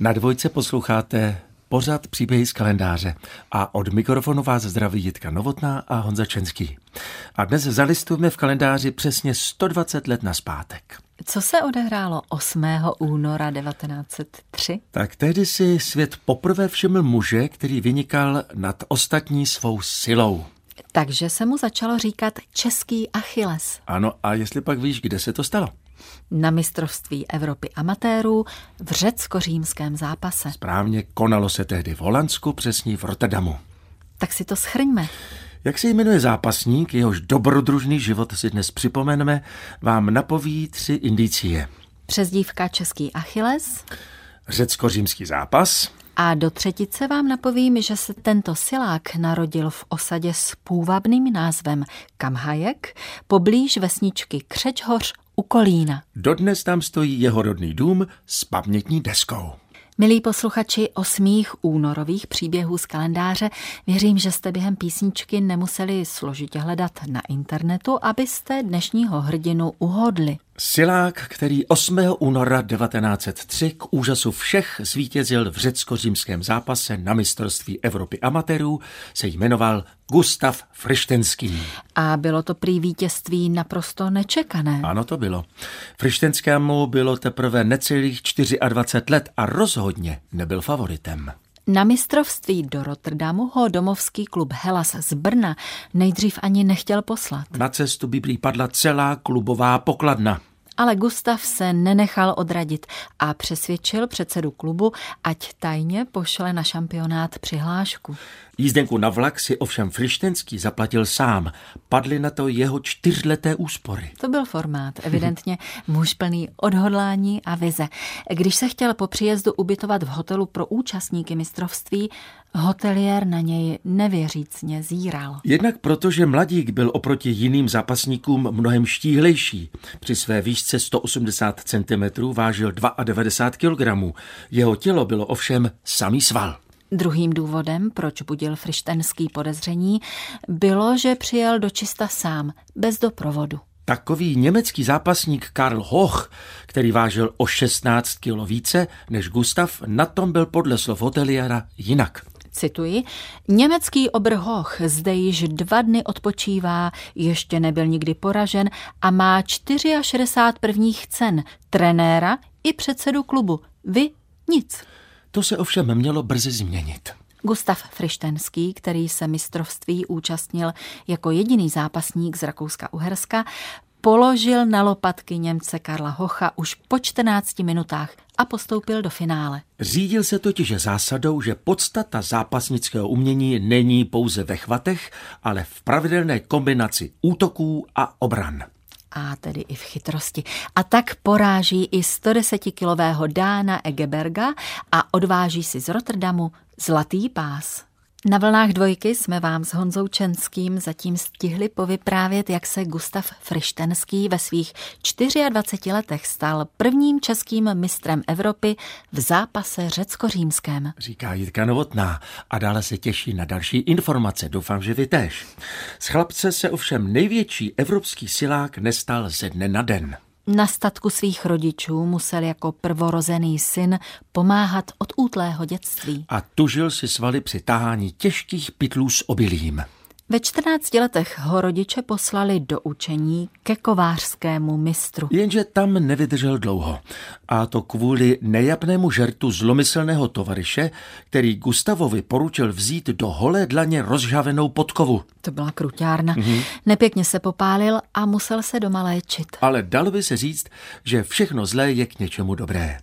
Na dvojce posloucháte pořad příběhy z kalendáře a od mikrofonu vás zdraví Jitka Novotná a Honza Čenský. A dnes zalistujeme v kalendáři přesně 120 let na zpátek. Co se odehrálo 8. února 1903? Tak tehdy si svět poprvé všiml muže, který vynikal nad ostatní svou silou. Takže se mu začalo říkat český Achilles. Ano, a jestli pak víš, kde se to stalo? Na mistrovství Evropy amatérů v řecko-římském zápase. Správně konalo se tehdy v Holandsku, přesně v Rotterdamu. Tak si to schrňme. Jak se jmenuje zápasník, jehož dobrodružný život si dnes připomeneme, vám napoví tři indicie. Přezdívka český Achilles. Řecko-římský zápas. A do třetice vám napovím, že se tento silák narodil v osadě s půvabným názvem Kamhajek, poblíž vesničky Křečhoř u Kolína. Dodnes tam stojí jeho rodný dům s pamětní deskou. Milí posluchači osmých únorových příběhů z kalendáře, věřím, že jste během písničky nemuseli složitě hledat na internetu, abyste dnešního hrdinu uhodli. Silák, který 8. února 1903 k úžasu všech zvítězil v řecko-římském zápase na mistrovství Evropy amatérů, se jmenoval Gustav Frištenský. A bylo to prý vítězství naprosto nečekané. Ano, to bylo. Frištenskému bylo teprve necelých 24 let a rozhodně nebyl favoritem. Na mistrovství do Rotterdamu ho domovský klub Hellas z Brna nejdřív ani nechtěl poslat. Na cestu by padla celá klubová pokladna. Ale Gustav se nenechal odradit a přesvědčil předsedu klubu, ať tajně pošle na šampionát přihlášku. Jízdenku na vlak si ovšem Frištenský zaplatil sám. Padly na to jeho čtyřleté úspory. To byl formát, evidentně muž plný odhodlání a vize. Když se chtěl po příjezdu ubytovat v hotelu pro účastníky mistrovství, hotelier na něj nevěřícně zíral. Jednak proto, že mladík byl oproti jiným zápasníkům mnohem štíhlejší. Při své výšce 180 cm vážil 92 kg. Jeho tělo bylo ovšem samý sval. Druhým důvodem, proč budil Frištenský podezření, bylo, že přijel do čista sám, bez doprovodu. Takový německý zápasník Karl Hoch, který vážil o 16 kg více než Gustav, na tom byl podle slov hoteliera jinak. Cituji, německý obrhoch zde již dva dny odpočívá, ještě nebyl nikdy poražen a má 64 prvních cen trenéra i předsedu klubu. Vy nic. To se ovšem mělo brzy změnit. Gustav Frištenský, který se mistrovství účastnil jako jediný zápasník z Rakouska-Uherska, položil na lopatky Němce Karla Hocha už po 14 minutách a postoupil do finále. Řídil se totiž zásadou, že podstata zápasnického umění není pouze ve chvatech, ale v pravidelné kombinaci útoků a obran a tedy i v chytrosti. A tak poráží i 110-kilového Dána Egeberga a odváží si z Rotterdamu zlatý pás. Na vlnách dvojky jsme vám s Honzou Čenským zatím stihli povyprávět, jak se Gustav Frištenský ve svých 24 letech stal prvním českým mistrem Evropy v zápase řecko-římském. Říká Jitka Novotná a dále se těší na další informace. Doufám, že vy též. Z chlapce se ovšem největší evropský silák nestal ze dne na den. Na statku svých rodičů musel jako prvorozený syn pomáhat od útlého dětství. A tužil si svaly při tahání těžkých pytlů s obilím. Ve 14 letech ho rodiče poslali do učení ke kovářskému mistru. Jenže tam nevydržel dlouho. A to kvůli nejapnému žertu zlomyslného tovaryše, který Gustavovi poručil vzít do holé dlaně rozžavenou podkovu. To byla kruťárna. Mm-hmm. Nepěkně se popálil a musel se doma léčit. Ale dalo by se říct, že všechno zlé je k něčemu dobré.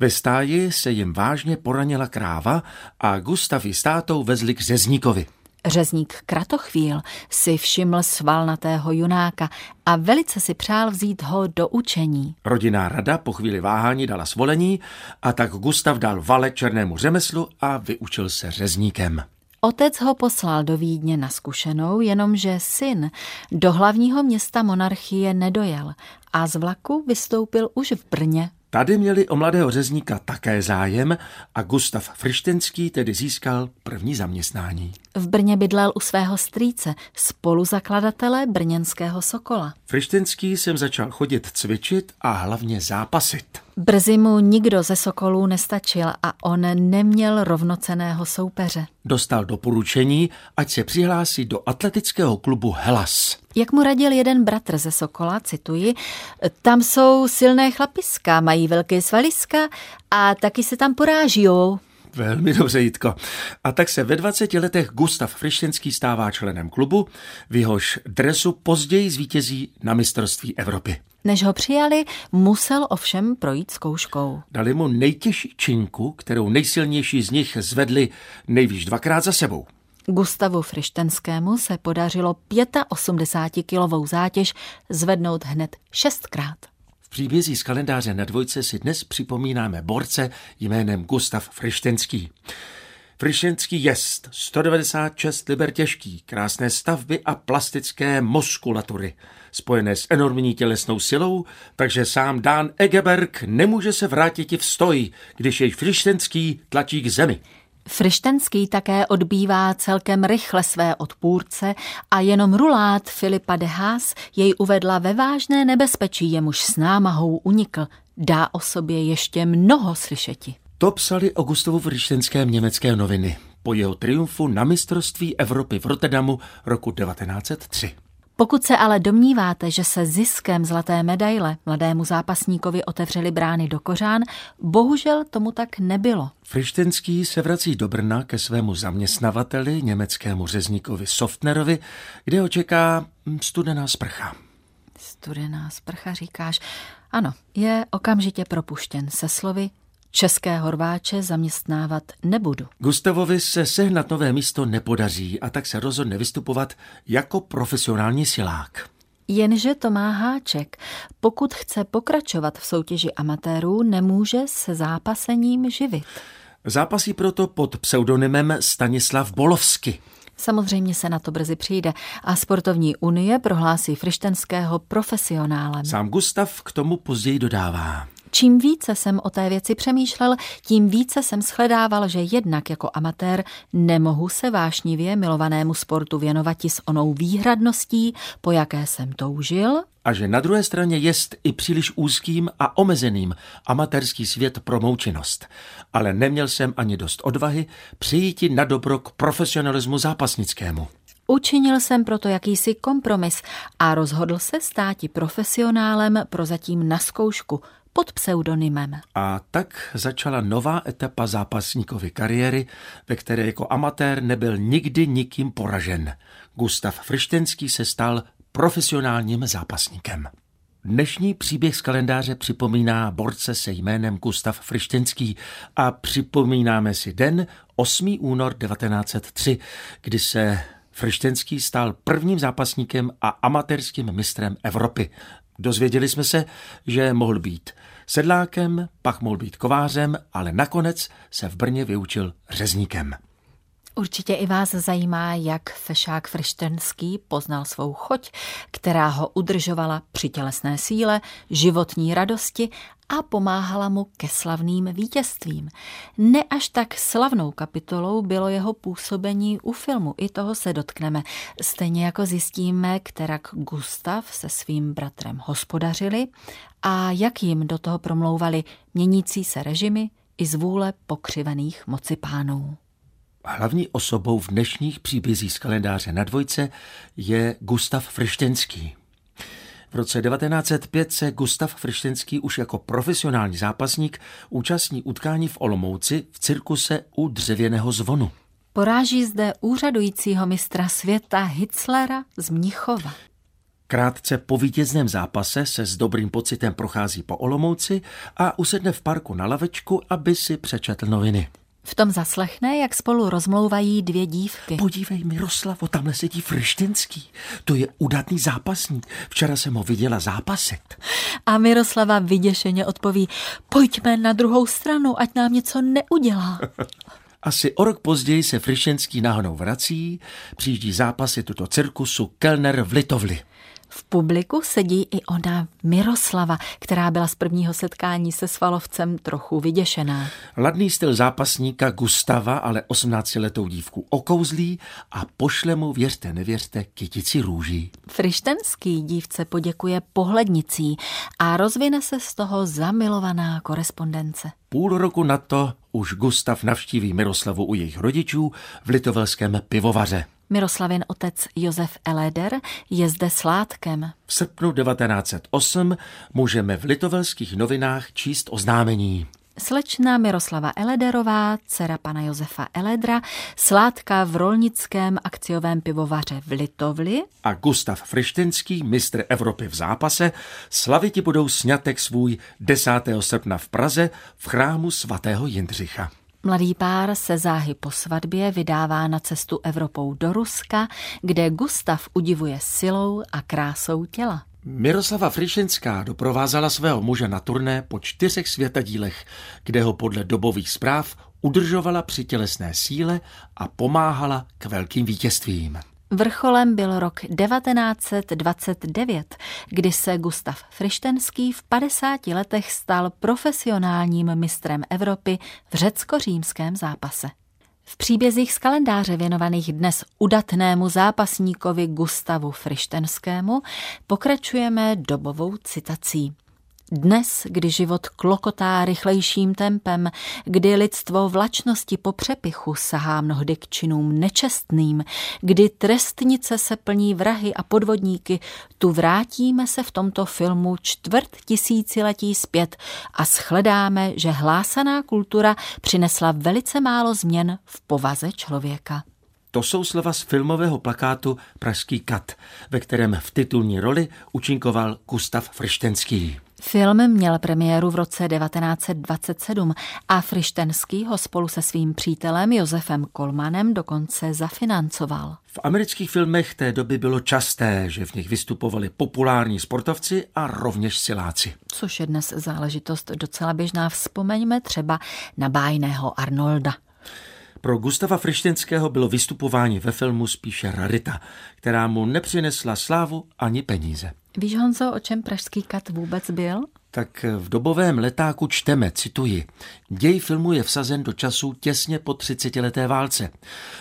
Ve stáji se jim vážně poranila kráva a Gustav ji s tátou vezli k řezníkovi. Řezník Kratochvíl si všiml svalnatého junáka a velice si přál vzít ho do učení. Rodinná rada po chvíli váhání dala svolení a tak Gustav dal vale černému řemeslu a vyučil se řezníkem. Otec ho poslal do Vídně na zkušenou, jenomže syn do hlavního města monarchie nedojel a z vlaku vystoupil už v Brně Tady měli o mladého řezníka také zájem a Gustav Frištenský tedy získal první zaměstnání. V Brně bydlel u svého strýce, spoluzakladatele brněnského Sokola. Frištenský jsem začal chodit cvičit a hlavně zápasit. Brzy mu nikdo ze Sokolů nestačil a on neměl rovnoceného soupeře. Dostal doporučení, ať se přihlásí do atletického klubu Hellas. Jak mu radil jeden bratr ze Sokola, cituji, tam jsou silné chlapiska, mají velké svaliska a taky se tam porážijou. Velmi dobře, Jitko. A tak se ve 20 letech Gustav Frištenský stává členem klubu, v jehož dresu později zvítězí na mistrovství Evropy. Než ho přijali, musel ovšem projít zkouškou. Dali mu nejtěžší činku, kterou nejsilnější z nich zvedli nejvíc dvakrát za sebou. Gustavu Frištenskému se podařilo 85-kilovou zátěž zvednout hned šestkrát. Příbězí z kalendáře na dvojce si dnes připomínáme borce jménem Gustav Frištenský. Frištenský jest, 196 liber těžký, krásné stavby a plastické muskulatury, spojené s enormní tělesnou silou, takže sám Dán Egeberg nemůže se vrátit v stoj, když jej Frištenský tlačí k zemi. Frištenský také odbývá celkem rychle své odpůrce a jenom rulát Filipa de Haas jej uvedla ve vážné nebezpečí, jemuž s námahou unikl. Dá o sobě ještě mnoho slyšeti. To psali o Gustavu Frištenském německé noviny po jeho triumfu na mistrovství Evropy v Rotterdamu roku 1903. Pokud se ale domníváte, že se ziskem zlaté medaile mladému zápasníkovi otevřely brány do kořán, bohužel tomu tak nebylo. Frištenský se vrací do Brna ke svému zaměstnavateli, německému řezníkovi Softnerovi, kde ho čeká studená sprcha. Studená sprcha, říkáš. Ano, je okamžitě propuštěn se slovy České horváče zaměstnávat nebudu. Gustavovi se sehnat nové místo nepodaří a tak se rozhodne vystupovat jako profesionální silák. Jenže to má háček. Pokud chce pokračovat v soutěži amatérů, nemůže se zápasením živit. Zápasí proto pod pseudonymem Stanislav Bolovsky. Samozřejmě se na to brzy přijde a sportovní unie prohlásí Frištenského profesionálem. Sám Gustav k tomu později dodává. Čím více jsem o té věci přemýšlel, tím více jsem shledával, že jednak jako amatér nemohu se vášnivě milovanému sportu věnovat s onou výhradností, po jaké jsem toužil, a že na druhé straně jest i příliš úzkým a omezeným amatérský svět pro mou činnost. Ale neměl jsem ani dost odvahy přijít na dobro k profesionalismu zápasnickému. Učinil jsem proto jakýsi kompromis a rozhodl se státi profesionálem prozatím na zkoušku pod pseudonymem. A tak začala nová etapa zápasníkovy kariéry, ve které jako amatér nebyl nikdy nikým poražen. Gustav Frištenský se stal profesionálním zápasníkem. Dnešní příběh z kalendáře připomíná borce se jménem Gustav Frištenský a připomínáme si den 8. únor 1903, kdy se Frištenský stal prvním zápasníkem a amatérským mistrem Evropy. Dozvěděli jsme se, že mohl být sedlákem, pak mohl být kovářem, ale nakonec se v Brně vyučil řezníkem. Určitě i vás zajímá, jak fešák Frištenský poznal svou choť, která ho udržovala při tělesné síle, životní radosti a pomáhala mu ke slavným vítězstvím. Ne až tak slavnou kapitolou bylo jeho působení u filmu, i toho se dotkneme. Stejně jako zjistíme, kterak Gustav se svým bratrem hospodařili a jak jim do toho promlouvali měnící se režimy i zvůle pokřivených mocipánů. Hlavní osobou v dnešních příbězích z kalendáře na dvojce je Gustav Frištenský. V roce 1905 se Gustav Frištenský už jako profesionální zápasník účastní utkání v Olomouci v cirkuse u dřevěného zvonu. Poráží zde úřadujícího mistra světa Hitlera z Mnichova. Krátce po vítězném zápase se s dobrým pocitem prochází po Olomouci a usedne v parku na lavečku, aby si přečetl noviny. V tom zaslechne, jak spolu rozmlouvají dvě dívky. Podívej, Miroslavo, tamhle sedí Frištenský. To je udatný zápasník. Včera jsem ho viděla zápaset. A Miroslava vyděšeně odpoví, pojďme na druhou stranu, ať nám něco neudělá. Asi o rok později se Frišenský náhodou vrací, přijíždí zápasy tuto cirkusu Kellner v Litovli. V publiku sedí i ona Miroslava, která byla z prvního setkání se Svalovcem trochu vyděšená. Ladný styl zápasníka Gustava ale 18-letou dívku okouzlí a pošle mu, věřte, nevěřte, kytici růží. Frištenský dívce poděkuje pohlednicí a rozvine se z toho zamilovaná korespondence. Půl roku na to už Gustav navštíví Miroslavu u jejich rodičů v litovelském pivovaře. Miroslavin otec Josef Eleder je zde sládkem. V srpnu 1908 můžeme v litovelských novinách číst oznámení. Slečna Miroslava Elederová, dcera pana Josefa Eledra, sládka v rolnickém akciovém pivovaře v Litovli a Gustav Frištenský, mistr Evropy v zápase, slaviti budou snětek svůj 10. srpna v Praze v chrámu svatého Jindřicha. Mladý pár se záhy po svatbě vydává na cestu Evropou do Ruska, kde Gustav udivuje silou a krásou těla. Miroslava Frišenská doprovázala svého muže na turné po čtyřech světadílech, kde ho podle dobových zpráv udržovala při tělesné síle a pomáhala k velkým vítězstvím. Vrcholem byl rok 1929, kdy se Gustav Frištenský v 50 letech stal profesionálním mistrem Evropy v řecko-římském zápase. V příbězích z kalendáře věnovaných dnes udatnému zápasníkovi Gustavu Frištenskému pokračujeme dobovou citací. Dnes, kdy život klokotá rychlejším tempem, kdy lidstvo vlačnosti po přepichu sahá mnohdy k činům nečestným, kdy trestnice se plní vrahy a podvodníky, tu vrátíme se v tomto filmu čtvrt tisíciletí zpět a shledáme, že hlásaná kultura přinesla velice málo změn v povaze člověka. To jsou slova z filmového plakátu Pražský kat, ve kterém v titulní roli účinkoval Gustav Frištenský. Film měl premiéru v roce 1927 a Frištenský ho spolu se svým přítelem Josefem Kolmanem dokonce zafinancoval. V amerických filmech té doby bylo časté, že v nich vystupovali populární sportovci a rovněž siláci. Což je dnes záležitost docela běžná. Vzpomeňme třeba na bájného Arnolda. Pro Gustava Frištenského bylo vystupování ve filmu spíše rarita, která mu nepřinesla slávu ani peníze. Víš, Honzo, o čem Pražský kat vůbec byl? Tak v dobovém letáku čteme, cituji, děj filmu je vsazen do času těsně po 30-leté válce.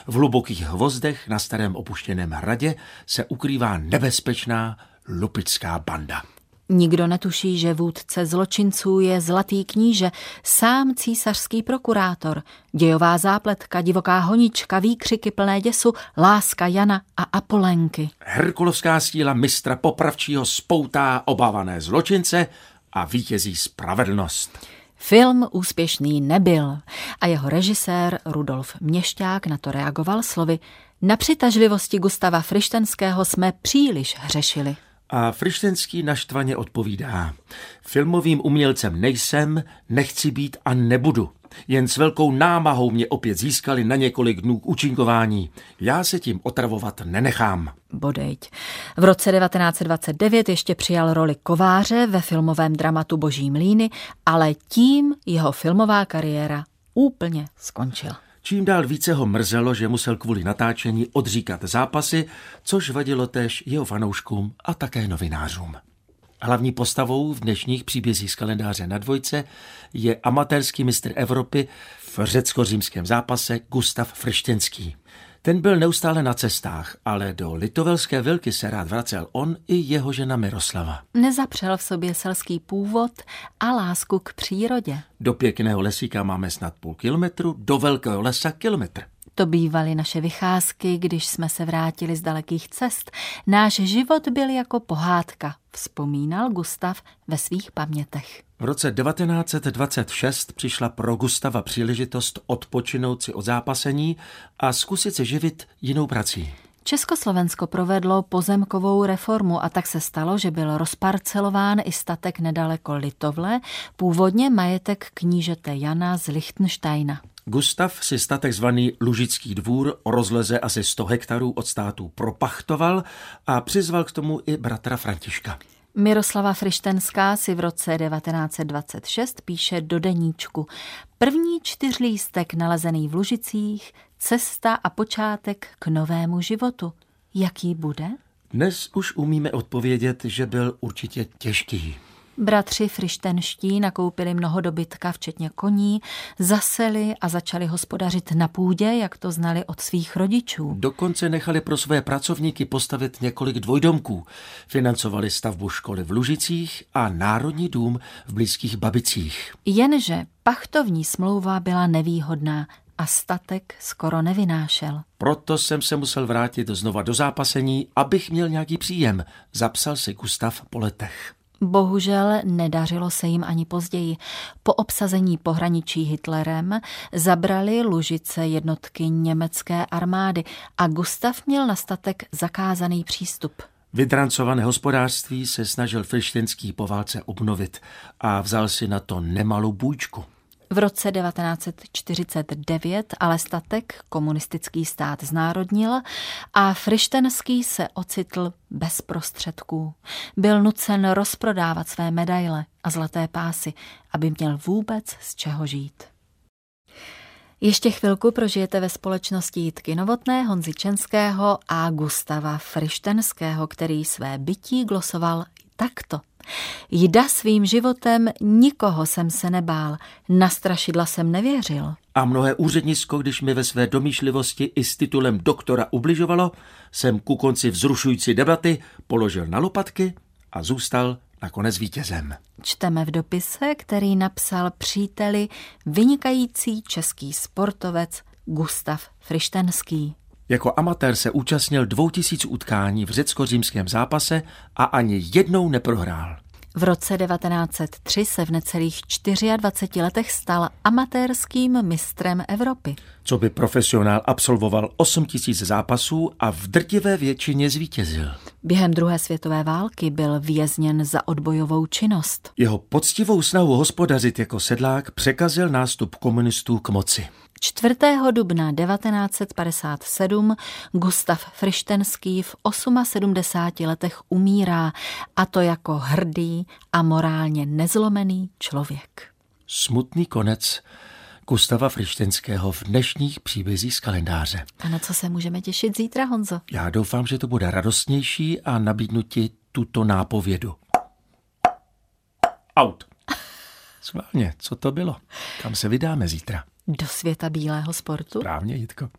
V hlubokých hvozdech na starém opuštěném hradě se ukrývá nebezpečná lupická banda. Nikdo netuší, že vůdce zločinců je zlatý kníže, sám císařský prokurátor, dějová zápletka, divoká honička, výkřiky plné děsu, láska Jana a Apolenky. Herkulovská síla mistra popravčího spoutá obávané zločince a vítězí spravedlnost. Film úspěšný nebyl a jeho režisér Rudolf Měšťák na to reagoval slovy na přitažlivosti Gustava Frištenského jsme příliš hřešili. A Frištenský naštvaně odpovídá. Filmovým umělcem nejsem, nechci být a nebudu. Jen s velkou námahou mě opět získali na několik dnů k účinkování. Já se tím otravovat nenechám. Bodejť. V roce 1929 ještě přijal roli kováře ve filmovém dramatu Boží mlíny, ale tím jeho filmová kariéra úplně skončila. Čím dál více ho mrzelo, že musel kvůli natáčení odříkat zápasy, což vadilo též jeho fanouškům a také novinářům. Hlavní postavou v dnešních příbězích z kalendáře na dvojce je amatérský mistr Evropy v řecko-římském zápase Gustav Frštěnský. Ten byl neustále na cestách, ale do litovelské vilky se rád vracel on i jeho žena Miroslava. Nezapřel v sobě selský původ a lásku k přírodě. Do pěkného lesíka máme snad půl kilometru, do velkého lesa kilometr. To bývaly naše vycházky, když jsme se vrátili z dalekých cest. Náš život byl jako pohádka, vzpomínal Gustav ve svých pamětech. V roce 1926 přišla pro Gustava příležitost odpočinout si od zápasení a zkusit se živit jinou prací. Československo provedlo pozemkovou reformu a tak se stalo, že byl rozparcelován i statek nedaleko Litovle, původně majetek knížete Jana z Lichtensteina. Gustav si statek zvaný Lužický dvůr o rozleze asi 100 hektarů od státu propachtoval a přizval k tomu i bratra Františka. Miroslava Frištenská si v roce 1926 píše do deníčku. První čtyřlístek nalezený v Lužicích, cesta a počátek k novému životu. Jaký bude? Dnes už umíme odpovědět, že byl určitě těžký. Bratři frištenští nakoupili mnoho dobytka, včetně koní, zaseli a začali hospodařit na půdě, jak to znali od svých rodičů. Dokonce nechali pro své pracovníky postavit několik dvojdomků. Financovali stavbu školy v Lužicích a Národní dům v blízkých Babicích. Jenže pachtovní smlouva byla nevýhodná a statek skoro nevynášel. Proto jsem se musel vrátit znova do zápasení, abych měl nějaký příjem, zapsal si Gustav po letech. Bohužel nedařilo se jim ani později. Po obsazení pohraničí Hitlerem zabrali Lužice jednotky německé armády a Gustav měl na statek zakázaný přístup. Vydrancované hospodářství se snažil Frištinský po válce obnovit a vzal si na to nemalou bůjčku. V roce 1949 ale statek komunistický stát znárodnil a Frištenský se ocitl bez prostředků. Byl nucen rozprodávat své medaile a zlaté pásy, aby měl vůbec z čeho žít. Ještě chvilku prožijete ve společnosti Jitky Novotné, Honzi Čenského a Gustava Frištenského, který své bytí glosoval takto. Jda svým životem nikoho jsem se nebál, na strašidla jsem nevěřil. A mnohé úřednisko, když mi ve své domýšlivosti i s titulem doktora ubližovalo, jsem ku konci vzrušující debaty položil na lopatky a zůstal nakonec vítězem. Čteme v dopise, který napsal příteli vynikající český sportovec Gustav Frištenský. Jako amatér se účastnil 2000 utkání v řecko-římském zápase a ani jednou neprohrál. V roce 1903 se v necelých 24 letech stal amatérským mistrem Evropy. Co by profesionál absolvoval 8 tisíc zápasů a v drtivé většině zvítězil. Během druhé světové války byl vězněn za odbojovou činnost. Jeho poctivou snahu hospodařit jako sedlák překazil nástup komunistů k moci. 4. dubna 1957 Gustav Frištenský v 78 letech umírá, a to jako hrdý a morálně nezlomený člověk. Smutný konec Gustava Frištenského v dnešních příbězích z kalendáře. A na co se můžeme těšit zítra, Honzo? Já doufám, že to bude radostnější a nabídnu ti tuto nápovědu. Out. Sválně, co to bylo? Kam se vydáme zítra? Do světa bílého sportu? Správně, Jitko.